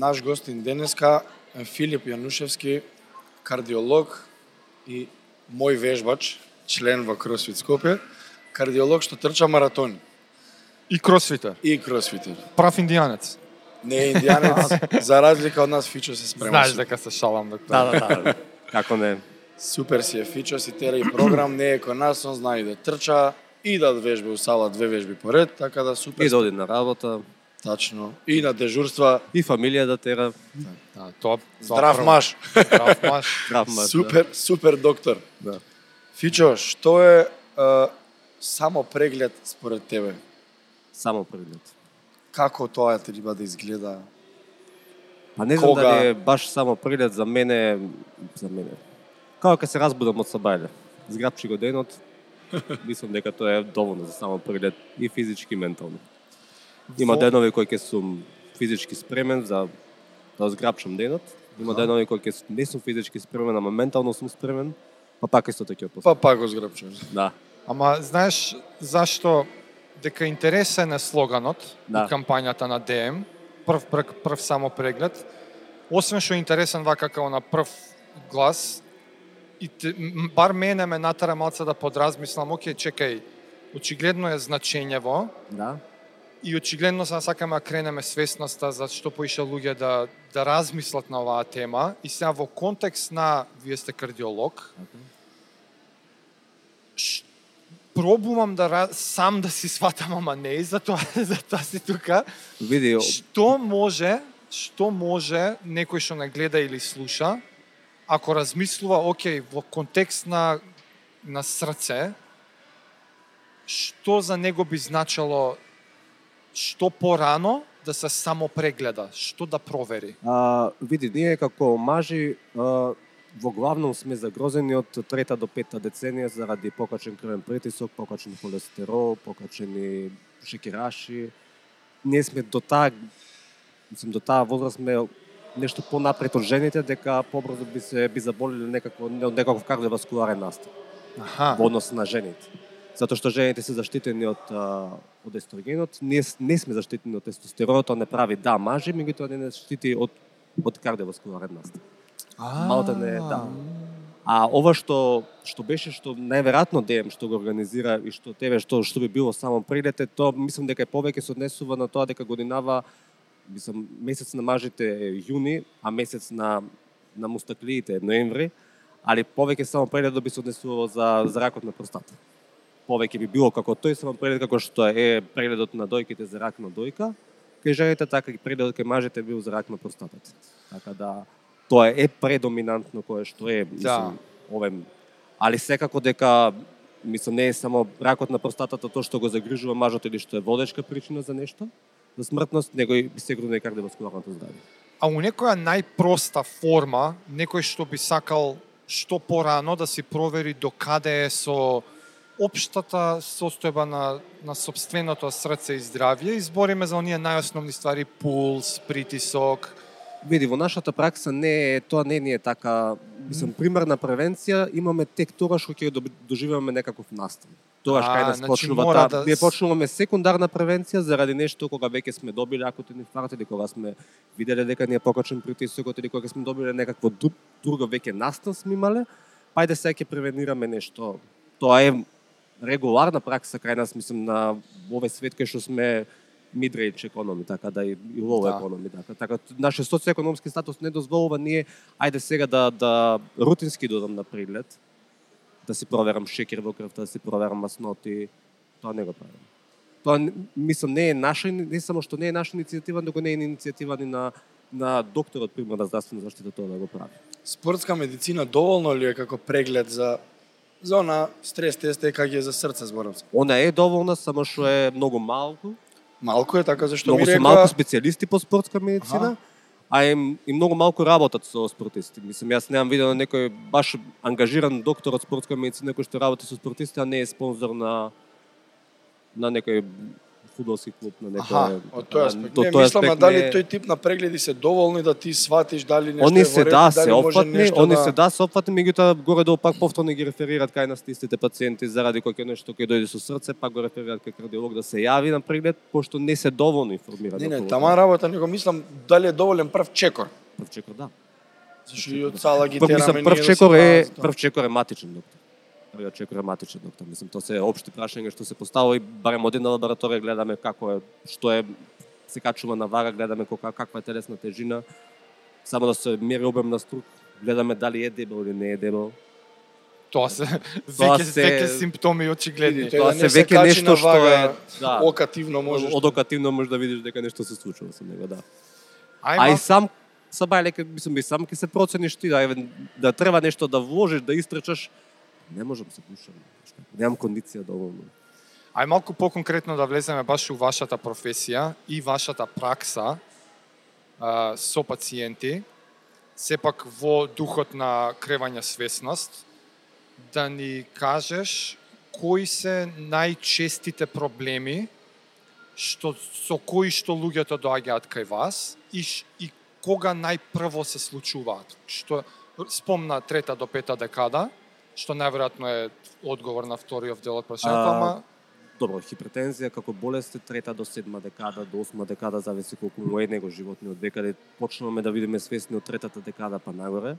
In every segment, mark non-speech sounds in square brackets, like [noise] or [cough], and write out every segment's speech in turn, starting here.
Наш гостин денеска е Филип Јанушевски, кардиолог и мој вежбач, член во Кросфит Скопје, кардиолог што трча маратони И кросфитер. и кросфитер. Прав индијанец. Не е индијанец, [laughs] за разлика од нас Фичо се спрема. Знаеш дека се шалам доктор. Да, да, да. Како не? Супер си е Фичо, си тера и програм, не е кон нас, он знае и да трча, и да вежба у сала две вежби поред, така да супер. И да оди на работа, Тачно. И на дежурства, и фамилија да тера. Да, тоа, тоа здрав маж. Здрав маж. [laughs] Здрав маж, Супер, супер доктор. Да. Фичо, што е е, само преглед според тебе? Само преглед. Како тоа треба да изгледа? Па не знам Кога? дали е баш само преглед за мене, за мене. Како кога се разбудам од сабајле. Зграбчи го денот, [laughs] мислам дека тоа е доволно за само преглед и физички и ментално. Има Во- денови кои ќе сум физички спремен за да зграбчам денот. Има Аха. денови кои ќе не сум физички спремен, ама ментално сум спремен. Па пак исто така ќе Па пак го зграбчувам. Да. Ама знаеш зашто дека интересен е слоганот Да. кампањата на ДМ, прв, прв, прв само преглед, освен што е интересен вака како на прв глас, и те, бар мене ме натера малце да подразмислам, оке, чекај, очигледно е значењево, Да. И очигледно сега сакаме да кренеме свесноста за што поише луѓе да да размислат на оваа тема и сега во контекст на вие сте кардиолог, ш- пробувам да сам да си сватам, ама не за тоа, [laughs] за тоа си тука. Види, Што може, што може некој што не гледа или слуша, ако размислува, окей, во контекст на на срце, што за него би значело што порано да се само прегледа, што да провери. А, види, ние како мажи а, во главном сме загрозени од трета до пета деценија заради покачен крвен притисок, покачен холестерол, покачени шекераши. Ние сме до таа мислам до таа возраст сме нешто понапред од жените дека побрзо би се би заболеле некако од некаков кардиоваскуларен настан Аха. во однос на жените. Затоа што жените се заштитени од од естрогенот, ние с- не сме заштитени од тестостеронот, тоа не прави да мажи, меѓутоа не не штити од од кардиоваскуларен настан. Малта не, да. А ова што што беше што најверојатно ДМ што го организира и што тебе што што би било само прилете, тоа мислам дека е повеќе се однесува на тоа дека годинава мислам месец на мажите е јуни, а месец на на мустаклиите е ноември, али повеќе само прегледот би се однесувало за за ракот на простата. Повеќе би било како тој само преглед како што е прегледот на дојките за рак на дојка, кај жените така и прегледот кај мажите бил за рак на простатата. Така да тоа е предоминантно кое што е, мислам, овем. Али секако дека мислам не е само ракот на простатата тоа што го загрижува мажот или што е водечка причина за нешто, за смртност, него и секогу е кардиоваскуларното здравје. А у некоја најпроста форма, некој што би сакал што порано да си провери до каде е со општата состојба на, на собственото срце и здравје, избориме за оние најосновни ствари, пулс, притисок, Види, во нашата пракса не е, тоа не ни е така, мислам, примерна превенција, имаме тек тогаш кога ќе доживееме некаков настан. Тогаш кај нас значи почнува таа, да ние почнуваме секундарна превенција заради нешто кога веќе сме добиле акутен инфаркт или кога сме виделе дека ни е покачен притисокот или кога сме добиле некакво друг, друго веќе настан сме имале, па ајде сега ќе превенираме нешто. Тоа е регуларна пракса кај нас, мислам, на овој свет кај што сме mid-range економи, така да и, и low Да. економи, така. Така нашиот социоекономски статус не дозволува ние ајде сега да да рутински додам на преглед, да си проверам шекер во крвта, да си проверам масноти, тоа не го правам. Тоа мислам не е наша не само што не е наша иницијатива, туку не е иницијатива ни на на докторот примарна здравствена заштита тоа да го прави. Спортска медицина доволно ли е како преглед за за она стрес тест е кај за срце зборам. Она е доволна, само што е многу малку. Малку е така зашто Многу ми се рекоа малку специјалисти по спортска медицина. А и, и многу малку работат со спортисти. Мислам, јас немам видено некој баш ангажиран доктор од спортска медицина кој што работи со спортисти, а не е спонзор на на некој фудбалски клуб на некој Аха, од тој аспект. Не, тој аспект дали не е- тој тип на прегледи се доволни да ти сватиш дали нешто Они се да дали се опфатни, они се да се опфатни, меѓутоа горе долу пак повторно ги реферираат кај нас истите пациенти заради кој нешто ќе дојде со срце, пак го реферираат кај кардиолог да се јави на преглед, пошто не се доволно информирани. Не, не, тама работа, него мислам дали е доволен прв чекор. Прв чекор, да. Зашто и од сала ги тераме прв да чекор е прв чекор е матичен доктор. Е матичен доктор. Мислам, тоа се општи прашања што се поставува и барем од една лабораторија гледаме како е, што е се качува на вара, гледаме кока, каква е телесна тежина, само да се мери обем на струк, гледаме дали е дебел или не е дебел. Тоа се Тоа [laughs] веќе се- веќе симптоми очигледни. Тоа да се веќе нешто што е- да. окативно можеш. Одокативно можеш да видиш дека нешто се случува со него, да. Ај, сам са бајле, ке- мислам, и сам ќе се процениш ти, да, да треба нешто да вложиш, да истрчаш, не можам да се пушам. Така. Немам кондиција да доволно. Ај малку поконкретно да влеземе баш у вашата професија и вашата пракса а, со пациенти, сепак во духот на кревање свесност, да ни кажеш кои се најчестите проблеми што со кои што луѓето доаѓаат кај вас и, и кога најпрво се случуваат. Што спомна трета до пета декада, што најверојатно е одговор на вториот дел од прашањето, ама Добро, хипертензија како болест е трета до седма декада, до осма декада, зависи колку му е него животниот век, каде почнуваме да видиме свесни од третата декада па нагоре.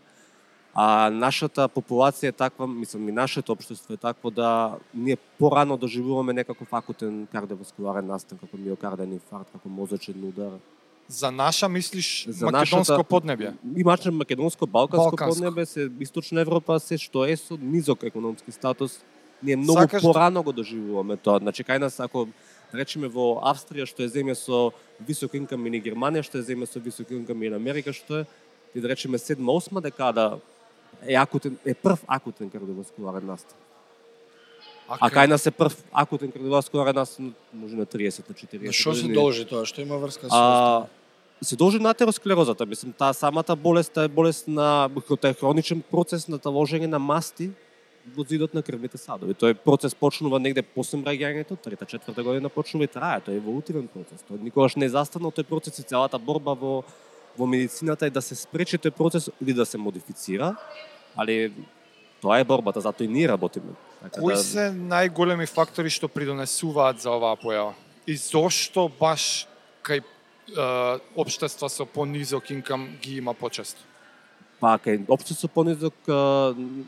А нашата популација е таква, мислам и нашето општество е такво да ние порано доживуваме некаков акутен кардиоваскуларен настан, како миокарден инфаркт, како мозочен удар. За наша мислиш За македонско нашата- поднебје. Имаше македонско, балканско, Балканско. поднебе, се источна Европа, се што е со низок економски статус, ние многу Сакаш да- порано го доживуваме тоа. Значи кај нас ако речеме во Австрија што е земја со висок инкам или Германија што е земја со висок инкам или Америка што е и да речеме 7-8 декада е акутен е прв акутен кардиоваскуларен настан. А кај нас е прв акутен кардиоваскуларен настан може на 30 на 40. На што се должи тоа? Што има врска со А, се должи на атеросклерозата. Мислам, таа самата болест е болест на хроничен процес на таложење на масти во зидот на крвните садови. Тој процес почнува негде после мраѓањето, трета, четврта година почнува и трае. Тоа е еволутивен процес. Тој никогаш не е застанал тој процес и целата борба во во медицината е да се спречи тој процес или да се модифицира, али тоа е борбата, затоа и ние работиме. Така Кои да, се најголеми фактори што придонесуваат за оваа појава? И зошто баш кај општества со понизок инкам ги има почесто? Па кај општо со понизок,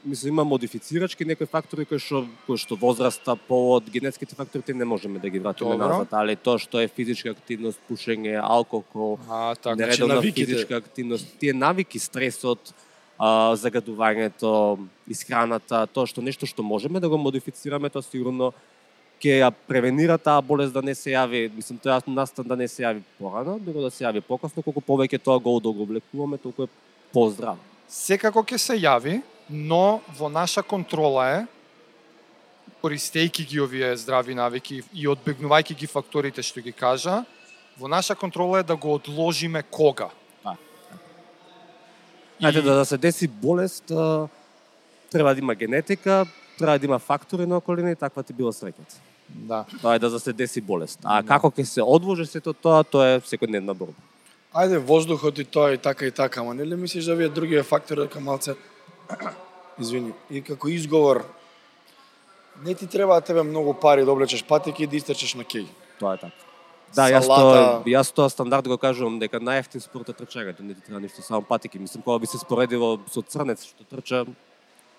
мислам има модифицирачки некои фактори кои што кои што возраста, полот, генетските фактори тие не можеме да ги вратиме Добро. назад, али тоа што е физичка активност, пушење, алкохол, А, така. нередовна навиките. физичка активност, тие навики, стресот, а, загадувањето, исхраната, тоа што нешто што можеме да го модифицираме, тоа сигурно ќе ја превенира таа болест да не се јави, мислам тоа настан да не се јави порано, туку да се јави покасно, колку повеќе тоа го одоговлекуваме, толку е поздрав. Секако ќе се јави, но во наша контрола е користејќи ги овие здрави навики и одбегнувајќи ги факторите што ги кажа, во наша контрола е да го одложиме кога. Знаете, да, да се деси болест, треба да има генетика, треба да има фактори на околина и таква ти била среќата. Да. Тоа е да се деси болест. А како ќе се одложи сето тоа, тоа е секојдневна борба. Ајде, воздухот и тоа и така и така, ама нели мислиш да вие другиве фактори дека малце [clears throat] извини, и како изговор не ти треба тебе многу пари да облечеш патики и да истрчеш на кеј. Тоа е така. Да, јас Салата. тоа, јас тоа стандард го кажувам дека најефтин спорт е трчањето, не ти треба ништо, само патики. Мислам кога би се споредило со црнец што трча,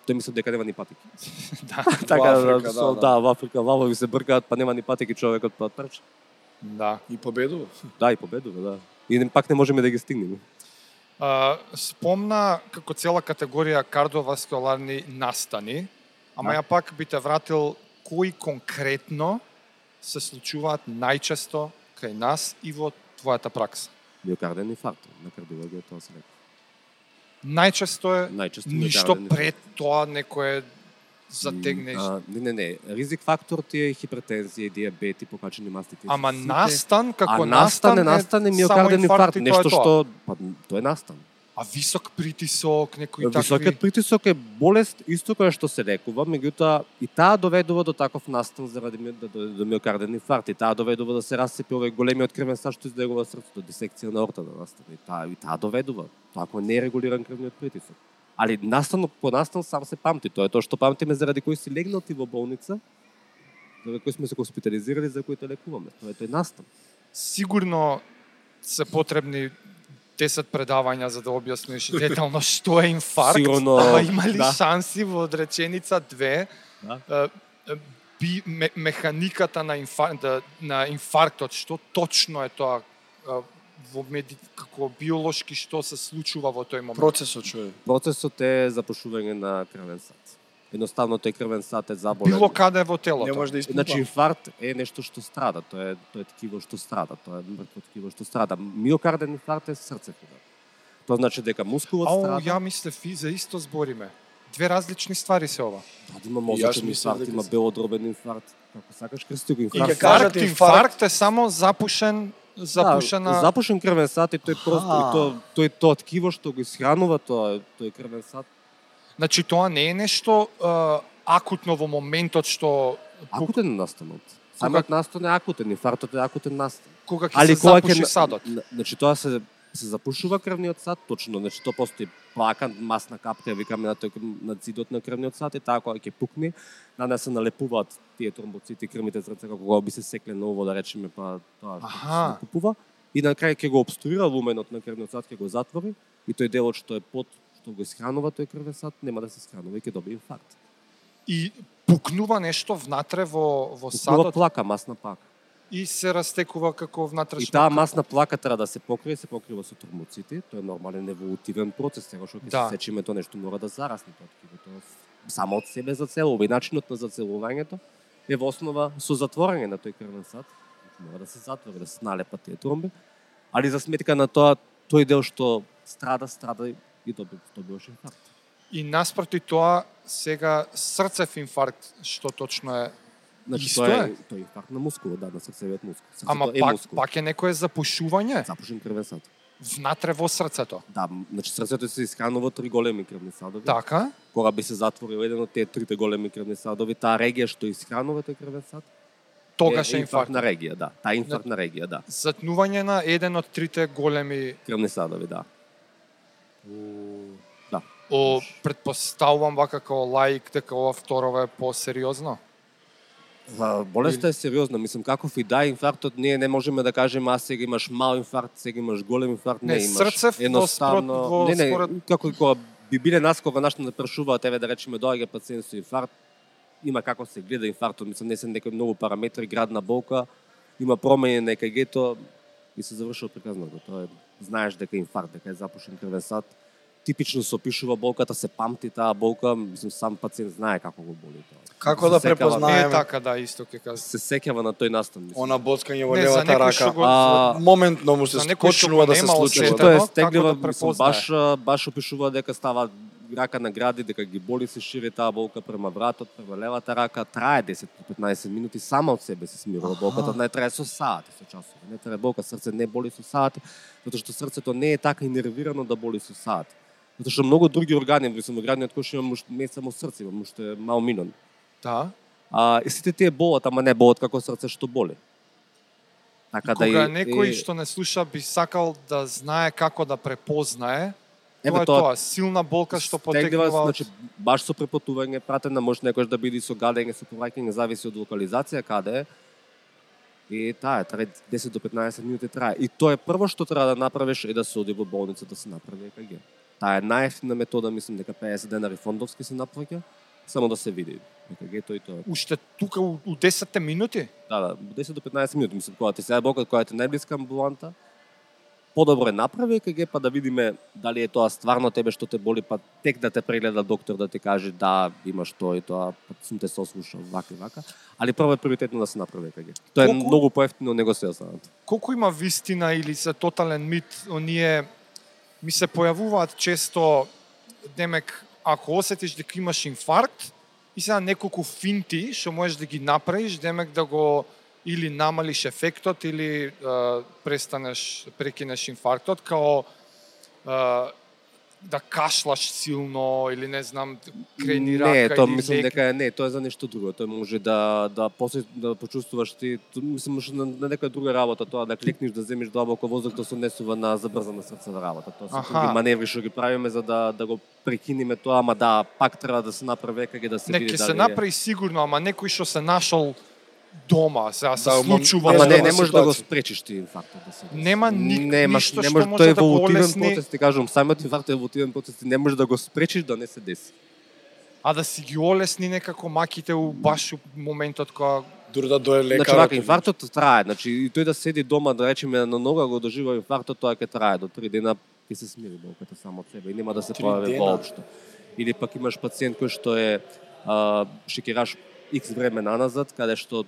тој мислам дека нема ни патики. [laughs] Да. [laughs] така, Африка, со, да, да, да. во Африка валови се бркаат, па нема ни патики човекот па трча. [laughs] Да. И победува. Да, и победува, да. И пак не можеме да ги стигнеме. А, спомна како цела категорија кардиоваскуларни настани, ама Да. ја пак би те вратил кои конкретно се случуваат најчесто кај нас и во твојата пракса. Миокарден инфаркт на кардиологија тоа се река. Најчесто е Најчесто ништо миокарден инфаркт. пред тоа некое затегнеш. А, не, не, не. Ризик фактор ти е хипертензија, диабет и покачени масти. Тие Ама настан како а настан е настан е миокарден инфаркт, нешто што па тоа е настан. А висок притисок, некои такви... Високиот притисок е болест исто која што се лекува, меѓутоа и таа доведува до таков настан заради ми- до, до, до миокарден инфаркт, и таа доведува да се расцепи овој големиот крвен сад што излегува срцето, дисекција на ортата настан. И таа и таа доведува, тоа ако не е регулиран крвниот притисок. Али настанот по настан сам се памти, тоа е тоа што памтиме заради кој си легнал ти во болница, заради кој сме се хоспитализирали, за кој те лекуваме. Тоа е тој настан. Сигурно се потребни 10 предавања за да објасниш детално што е инфаркт, Сигурно, ама има ли да. шанси во реченица две Да. е, е, би, ме, механиката на, инфар, да, на инфарктот, што точно е тоа е, во меди, како биолошки што се случува во тој момент? Процесот човек. Процесот е запушување на крвен сад. Едноставно тој крвен сад е заболен. Било каде во телото. Не може да испупа. Значи инфаркт е нешто што страда, тоа е тоа е ткиво што страда, тоа е мртво ткиво што страда. Миокарден инфаркт е удар. Тоа значи дека мускулот Ау, страда. ја мислев и за исто збориме. Две различни ствари се ова. Да, да има мислев инфаркт, има белодробен инфаркт. Како сакаш крсти го инфаркт. Инфаркт, инфаркт- е само запушен запушена Да, запушен крвен сад и тој просто и Аха. тоа тој тоа ткиво што го исхранува тоа тој крвен сад. Значи тоа не е нешто е, акутно во моментот што Акутен настанот. Самиот настан е акутен, инфарктот е акутен настан. кога ќе се кога запуши ќе садот. Значи тоа се се запушува крвниот сад, точно, значи тоа постои плака, масна капка, викаме на тој на зидот на крвниот сад и таа кога ќе пукне, на неа се налепуваат тие тромбоцити, крвните зрца како кога би се секле на ово да речеме па тоа што се накупува и на крај ќе го обструира луменот на крвниот сад, ќе го затвори и тој делот што е под што го исхранува тој крвен сад нема да се исхранува и ќе добие инфаркт. И пукнува нешто внатре во во Пукнува садот плака, масна плака. и се растекува како И внатрешно. таа масна плака треба да се покрие, се покрива со тромбоцити, тоа е нормален еволутивен процес, сега што ќе Да. се сечиме тоа нешто мора да зарасне тоа ткиво, тоа само од себе зацелува и начинот на зацелувањето е во основа со затворање на тој крвен сад, мора да се затвори, да се налепат тие тромби, али за сметка на тоа тој дел што страда, страда и доби, добиваш инфаркт. И наспроти тоа сега срцев инфаркт што точно е Значи Исто тоа е? е, тоа е инфаркт на мускулот, да, на срцевиот мускул. Срцето Ама е пак мускул. пак е некое запушување запушен крвен сад. внатре во срцето. Да, значи срцето се исхранува три големи крвни садови. Така? кога би се затворил еден од тие трите големи крвни садови, таа регија што исхранува тој крвен сад, Тогаш е инфаркт. на регија, да. Таа инфарктна регија, да. Затнување на еден од трите големи Крвни садови, да. Да. О, предпоставувам вака како лаик дека ова второ е посериозно. Болеста е сериозна, мислам каков и да инфарктот, ние не можеме да кажеме а сега имаш мал инфаркт, сега имаш голем инфаркт, не, Не, имаш срцев едноставно. во не, не, според- како кога би биле нас кога нашто да прашуваат, еве да речеме доаѓа пациент со инфаркт, има како се гледа инфарктот, мислам не се некои многу параметри, градна болка, има промени на ЕКГ-то и се завршува приказното. Тоа е знаеш дека инфаркт, дека е запушен крвен сад. Типично се опишува болката, се памти таа болка, мислам сам пациент знае како го боли тоа. Како Се да сеќава- препозна- Не е така, да, исто ќе кажам. Се сеќава на тој настан, мислам. Она боцкање во левата рака. го- А, Моментно му се почнува да се случува. Тоа е како стеглива, да мислам, баш, баш опишува дека става рака на гради, дека ги боли се шири таа болка према вратот, према левата рака, трае 10 до 15 минути, сама од себе се смирува болката, не трае со сати, со часови. Не трае болка, срце не боли со сати, затоа што срцето не е така инервирано да боли со сати. Затоа што многу други органи, во градниот кош имам уште не само срце, имам уште мал минон. Да. А, и сите тие болат, ама не болат како срце што боли. Така Кога и- некој и- што не слуша би сакал да знае како да препознае, Еве тоа тоа- силна болка што потекнува од... значи, баш со препотување, пратена може некојаш да биде со гадење, со повраќање, зависи од локализација каде е. И таа е, трае 10 до 15 минути трае. И тоа е прво што треба да направиш е да се оди во болница да се направи ЕКГ. Таа е најефтина метода, мислам дека 50 денари фондовски се наплаќа, само да се види ЕКГ-то и тоа. Уште тука у, у 10 минути? Да, да, 10 до 15 минути, мислам, кога ти се болка, која ти е најблиска амбуланта, подобро е направи ЕКГ, па да видиме дали е тоа стварно тебе што те боли, па тек да те прегледа доктор да ти каже да, имаш тоа и тоа, па сум те сослушал, вака и вака. Али прво е приоритетно да се направи ЕКГ. Тоа е Колку- многу поевтино него се останат. Колку има вистина или се тотален мит, оние ми се појавуваат често, демек, ако осетиш дека имаш инфаркт, и сега неколку финти што можеш да ги направиш, демек да го или намалиш ефектот или е, престанеш, прекинеш инфарктот, као е, да кашлаш силно или не знам крени рака Не, тоа мислам лек. дека не, тоа е за нешто друго. Тој може да да после да почувствуваш ти, мислам може на, на некоја друга работа, тоа да клекнеш да земеш длабоко воздух, тоа се однесува на забрзана срцева работа. Тоа се други маневри што ги правиме за да да го прекинеме тоа, ама да, пак треба да се направи веќе да се Не, види дали се направи сигурно, ама некој што се нашол дома, сега се Да, ама- случува. Ама не, не можеш да го спречиш ти инфарктот да се. Нема ник- Нема- ништо не што може, тој е да го еволутивен олесни. процес, ти кажувам, самиот инфаркт е еволутивен процес, ти не можеш да го спречиш да не се деси. А да си ги олесни некако маките у баш у моментот кога Дури да дое лекарот. Значи, вака, инфарктот трае, значи и тој да седи дома, да речеме на нога го доживува инфарктот, тоа ќе трае до три дена, ќе се смири болката само од себе и нема да се појави воопшто. Или пак имаш пациент кој што е а, шекераш X време наназад, каде што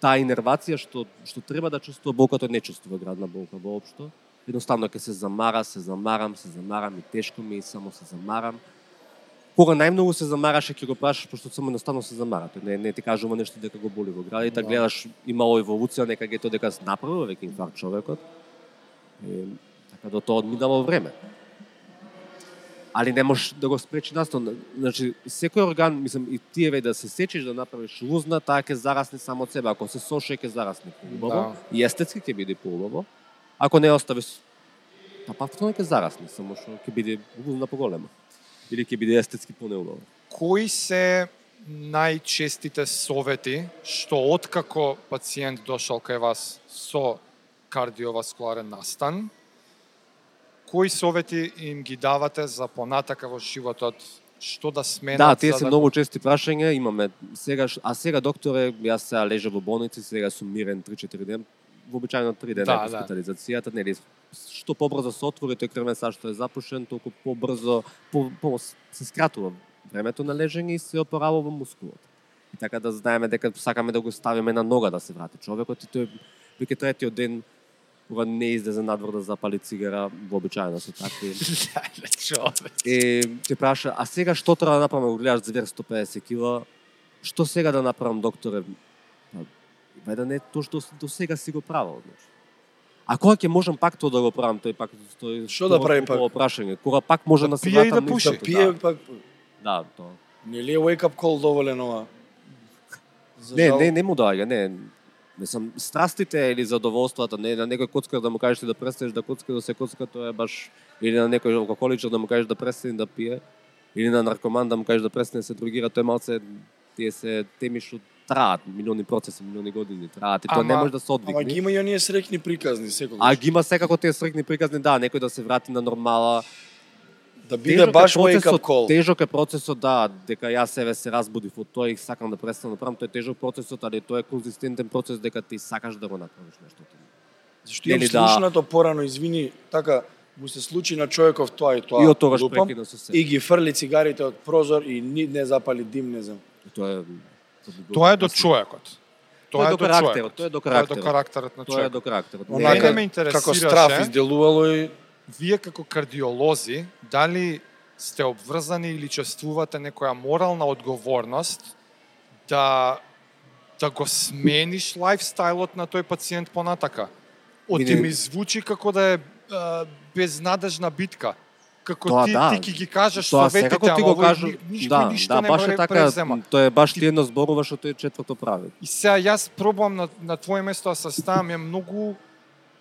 таа инервација што што треба да чувствува болката не чувствува градна болка воопшто. Едноставно ќе се замара, се замарам, се замарам и тешко ми е и само се замарам. Кога најмногу се замараше ќе го прашаш пошто само едноставно се замара. Тој не не ти кажува нешто дека го боли во градите, Да. гледаш имало еволуција, нека ги тоа дека направува веќе инфаркт човекот. И, така до тоа одминало време. Али не можеш да го спречи настан. Значи, секој орган, мислам, и ти еве да се сечиш да направиш лузна, таа ќе зарасне само од себе. Ако се соше, ќе зарасне поубаво. Да. И естетски ќе биде поубаво. Ако не оставиш, па повторно ќе зарасне, само што ќе биде лузна поголема. Или ќе биде естетски понеубаво. кои се најчестите совети што откако пациент дошол кај вас со кардиоваскуларен настан, кои совети им ги давате за понатака во животот, што да сменат Да, тие се многу чести прашања, имаме сега, а сега докторе, јас сега лежа во болници, сега сум мирен 3-4 ден, вообичаено 3 дена Да, да. хоспитализацијата, нели, што побрзо се отвори тој крвен сад што е запушен, толку побрзо по, по, се скратува времето на лежење и се опоравува мускулот. И така да знаеме дека сакаме да го ставиме на нога да се врати човекот и тој веќе третиот ден кога не излезе надвор да запали цигара, вообичаено се такви. [laughs] И ќе праша, а сега што треба да направам, го гледаш звер 150 кила, што сега да направам, докторе? Па, да не тоа што до сега си го правил, значи. А кога ќе можам пак тоа да го правам, тој пак тој Што да прави тоа пак? прашање. Кога пак може Да да, се и вратам да на пуши. Да пие Да, пак да, тоа. нели е wake up call доволен ова? Не, не, не му доаѓа, не. Не сам страстите или задоволствата, не на некој коцкар да му кажеш ти да престанеш да коцка, да се коцка, тоа е баш или на некој алкохоличар да му кажеш да престане да пие, или на наркоман да му кажеш да престане да се другира, тоа е малце тие се теми што траат, милиони процеси, милиони години траат и тоа не може да се одвикне. Ама ги има и оние среќни приказни секогаш. А ги има секако тие срекни приказни, да, некој да се врати на нормала. Да биде Тежок е баш up процесот, call. Тежок е процесот, да, дека јас себе се разбудив од тоа и сакам да престанам да правам, тоа е тежок процесот, али тоа е конзистентен процес дека ти сакаш да го направиш нештото. Зашто имам да- слушнато порано, извини, така му се случи на човеков тоа и тоа. И од тогаш лупам, прекина со се. И ги фрли цигарите од прозор и ни не запали дим, не знам. Тоа е Тоа е до човекот. Тоа е до карактерот, човекот. тоа е до Тоа е до карактерот. карактерот на Тоа е човекот. до карактерот. Онака, ме интересираше- како страф изделувало и Вие како кардиолози, дали сте обврзани или чувствувате некоја морална одговорност да да го смениш лајфстајлот на тој пациент понатака? Оти ми звучи како да е безнадежна битка. Како Тоа ти, да. ти ќе ги кажеш Тоа советите, ти го кажу, ни- ништо, да, ништо да, не баш е така, презема. тоа е баш ти едно зборува што тој четврто прави. И сега јас пробувам на, на твое место да се ставам, е многу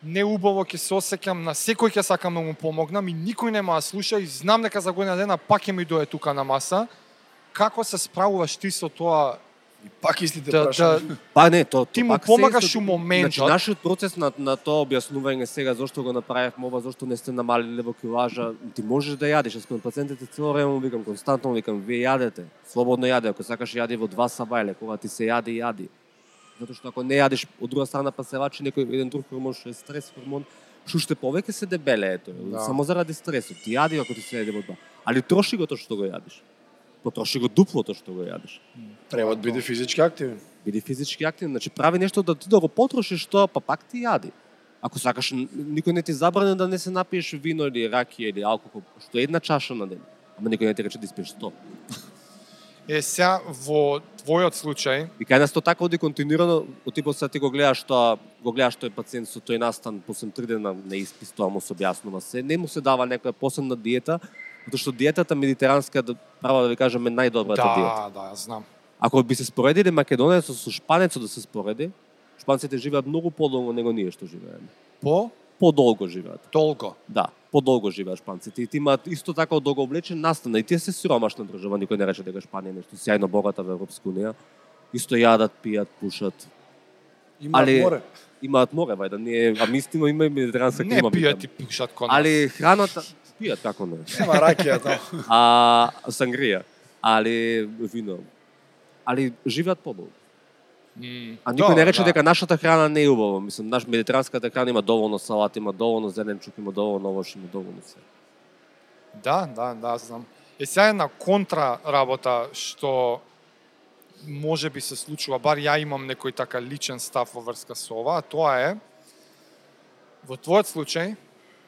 неубаво ќе се осеќам, на секој ќе сакам да му помогнам и никој нема да слуша и знам дека за година дена пак ќе ми дое тука на маса. Како се справуваш ти со тоа и пак истите да, прашања. да, Па не, то, Ти то му помагаш у моментот. Значи, нашиот процес на, на тоа објаснување сега зошто го направивме ова, зошто не сте намалиле во килажа, ти можеш да јадиш, јас кон пациентите цело време му викам, константно му викам, вие јадете, слободно јаде, ако сакаш јади во два сабајле, кога ти се јади, јади. Затоа што ако не јадиш, од друга страна па се вачи некој еден друг хормон што е стрес хормон, што уште повеќе се дебеле ето, Да. само заради стресот. Ти јади ако ти се јади во два. Али троши го тоа што го јадиш. Потроши го дуплото што го јадиш. Треба да биде физички активен. биди физички активен, значи прави нешто да ти да го потрошиш тоа, па пак ти јади. Ако сакаш, никој не ти забрани да не се напиеш вино или ракија или алкохол, што е една чаша на ден. Ама никој не ти рече да испиеш 100. Е сега во твојот случај, И кај нас тоа така оди континуирано, типот сега ти го гледаш тоа, го гледаш тој пациент со тој настан, после три дена не испис, тоа му се објаснува се, не му се дава некоја посебна диета, Затоа што диетата медитеранска, да- право да ви кажам, е најдобрата диета. Да, да, знам. Ако би се споредиле македонецот со шпанецот да се спореди, шпанците живеат многу подолго него ние што живееме. По Подолго живеат. долго. Да, подолго живеат шпанците и ти имаат исто така долго облечен настана и тие се сиромашна држава, никој не рече дека Шпанија нешто сјајно богата во Европска унија. Исто јадат, пијат, пушат, Има Али- море. имаат море, вајда ние, а мистино има и медитеранска Не клима. пијат викам. и пушат кон нас. Али храната пијат како не. Нема ракија таму. [laughs] А сангрија, али вино. Али живеат подолго. М, А никој не рече да. дека нашата храна не е убава. Мислам, наш медитеранската храна има доволно салат, има доволно зеленчук, има доволно овош, има доволно се. Да, да, да, знам. Е сега една контра работа што може би се случува, бар ја имам некој така личен став во врска со ова, а тоа е во твојот случај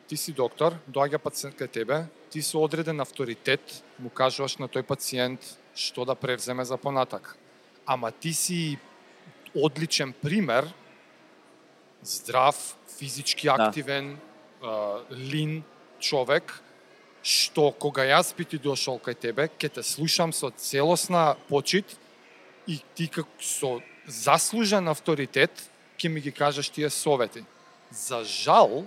ти си доктор, доаѓа пациент кај тебе, ти со одреден авторитет му кажуваш на тој пациент што да превземе за понатак. Ама ти си одличен пример, здрав, физички Да. активен, а, лин човек, што кога јас би ти дошол кај тебе, ќе те слушам со целосна почит и ти како со заслужен авторитет ќе ми ги кажеш тие совети. За жал,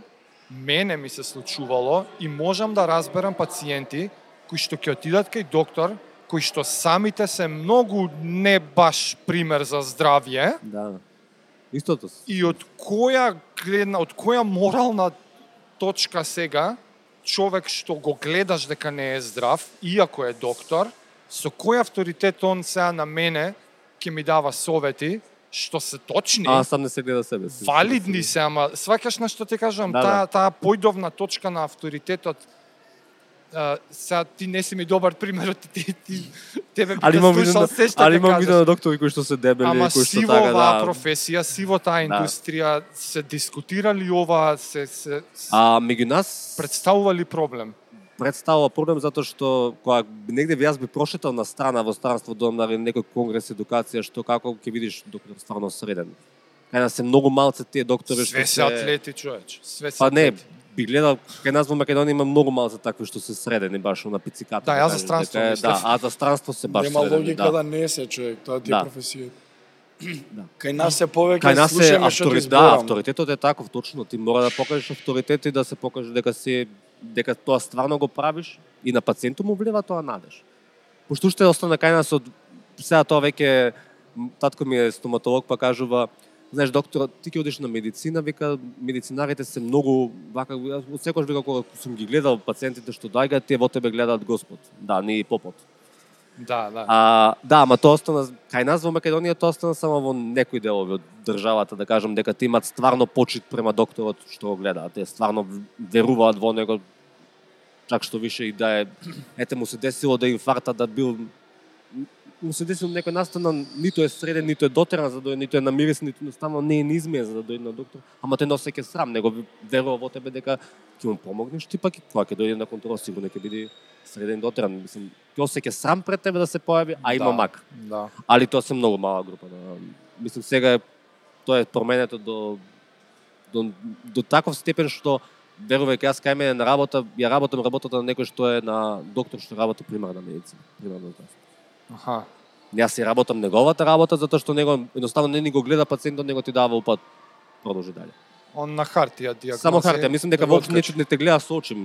мене ми се случувало и можам да разберам пациенти кои што ќе отидат кај доктор, кои што самите се многу не баш пример за здравје, Да. Истото. И од која гледна, од која морална точка сега човек што го гледаш дека не е здрав, иако е доктор, со кој авторитет он сега на мене ќе ми дава совети што се точни, А сам не се гледа себе валидни се, ама сваќаш на што ти кажам, Да, таа да. таа појдовна точка на авторитетот а, сега ти не си ми добар пример, ти, ти, ти тебе би видно, слушал се што али имам на доктори кои што се дебели, Ама кои што така да. професија, сиво таа индустрија, се дискутира ли ова, се, се, се А меѓу нас представува ли проблем? представува проблем затоа што кога негде би јас би прошетал на страна во странство дом на некој конгрес едукација што како ќе видиш доктор стварно среден. Кај нас се многу малце тие доктори Све што се атлети, човеч. Све се Па не. Би гледал кај нас во Македонија има многу малце такви што се средени баш на пициката. Да, јас за кажем, странство дека е- мислев. Да, а за странство се баш Нема средени, логика да. да не се човек, тоа ти е Да. професија. [clears throat] Да. Кај нас се повеќе Кај нас е слушаме што ти авторитет, да, авторитетот е таков точно, ти мора да покажеш авторитет и да се покажеш дека си дека тоа стварно го правиш и на пациентот му влива тоа надеж. Пошто уште остана кај нас од сега тоа веќе татко ми е стоматолог па кажува Знаеш, доктор, ти ќе одиш на медицина, вика, медицинарите се многу, вака, од секојаш вика, кога сум ги гледал пациентите што доаѓаат, тие во тебе гледаат Господ. Да, не и попот. Да, да. А, да, ама тоа остана, кај нас во Македонија тоа остана само во некои делови од државата, да кажам, дека ти имаат стварно почит према докторот што го гледаат. Те стварно веруваат во него, чак што више и да е, [clears throat] ете му се десило да инфаркта да бил му се десило некој настана, ниту е среден, ниту е дотеран за да дојде, ниту е намирис, ниту наставно не е низмеен за да дојде на доктор, ама те носи ќе срам, него верува во тебе дека ќе му помогнеш, ти пак кога ќе дојде на контрола сигурно ќе биде среден дотеран, мислам, ќе осеќа срам пред тебе да се појави, а има Да. мак. Да. Али тоа се многу мала група. На, мислам сега е тоа е променето до до до таков степен што верувај јас кај мене на работа, ја работам работата на некој што е на доктор што работи примарна медицина, примарно така. Аха. Јас си работам неговата работа затоа што него едноставно не ни го гледа пациентот, него ти дава упат продолжи дале. Он на хартија диагнози. Само хартија, мислам дека воопшто не, не те гледа со очи.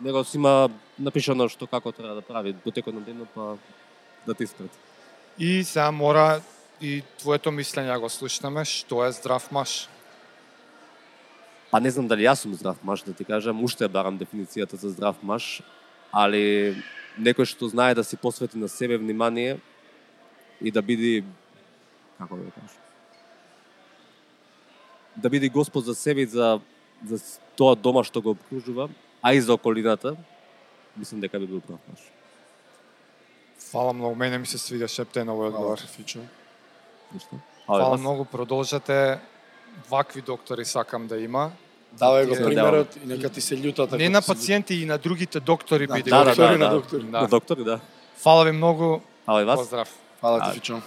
Него си има напишано што како треба да прави до текот на денот па да ти испрати. И сега мора и твоето мислење да го слушнеме, што е здрав маж. Па не знам дали јас сум здрав маж, да ти кажам, уште барам дефиницијата за здрав маж, али некој што знае да си посвети на себе внимание и да биде како да кажам, да биде Господ за себе и за за тоа дома што го обкружува, а и за околината, мислам дека би бил прав маж. Фала многу, мене ми се свиѓа шептен овој Фала одговор. Фичо. Ништо? Фала многу, продолжете. Вакви доктори сакам да има. Давај го примерот и нека ти се љутат. Не ако на пациенти и на другите доктори Да, биде. Да, да, доктори да, на да. доктори. Да. На доктори, да. Фала ви многу. Али вас? Поздрав. Фала ти, Фичо.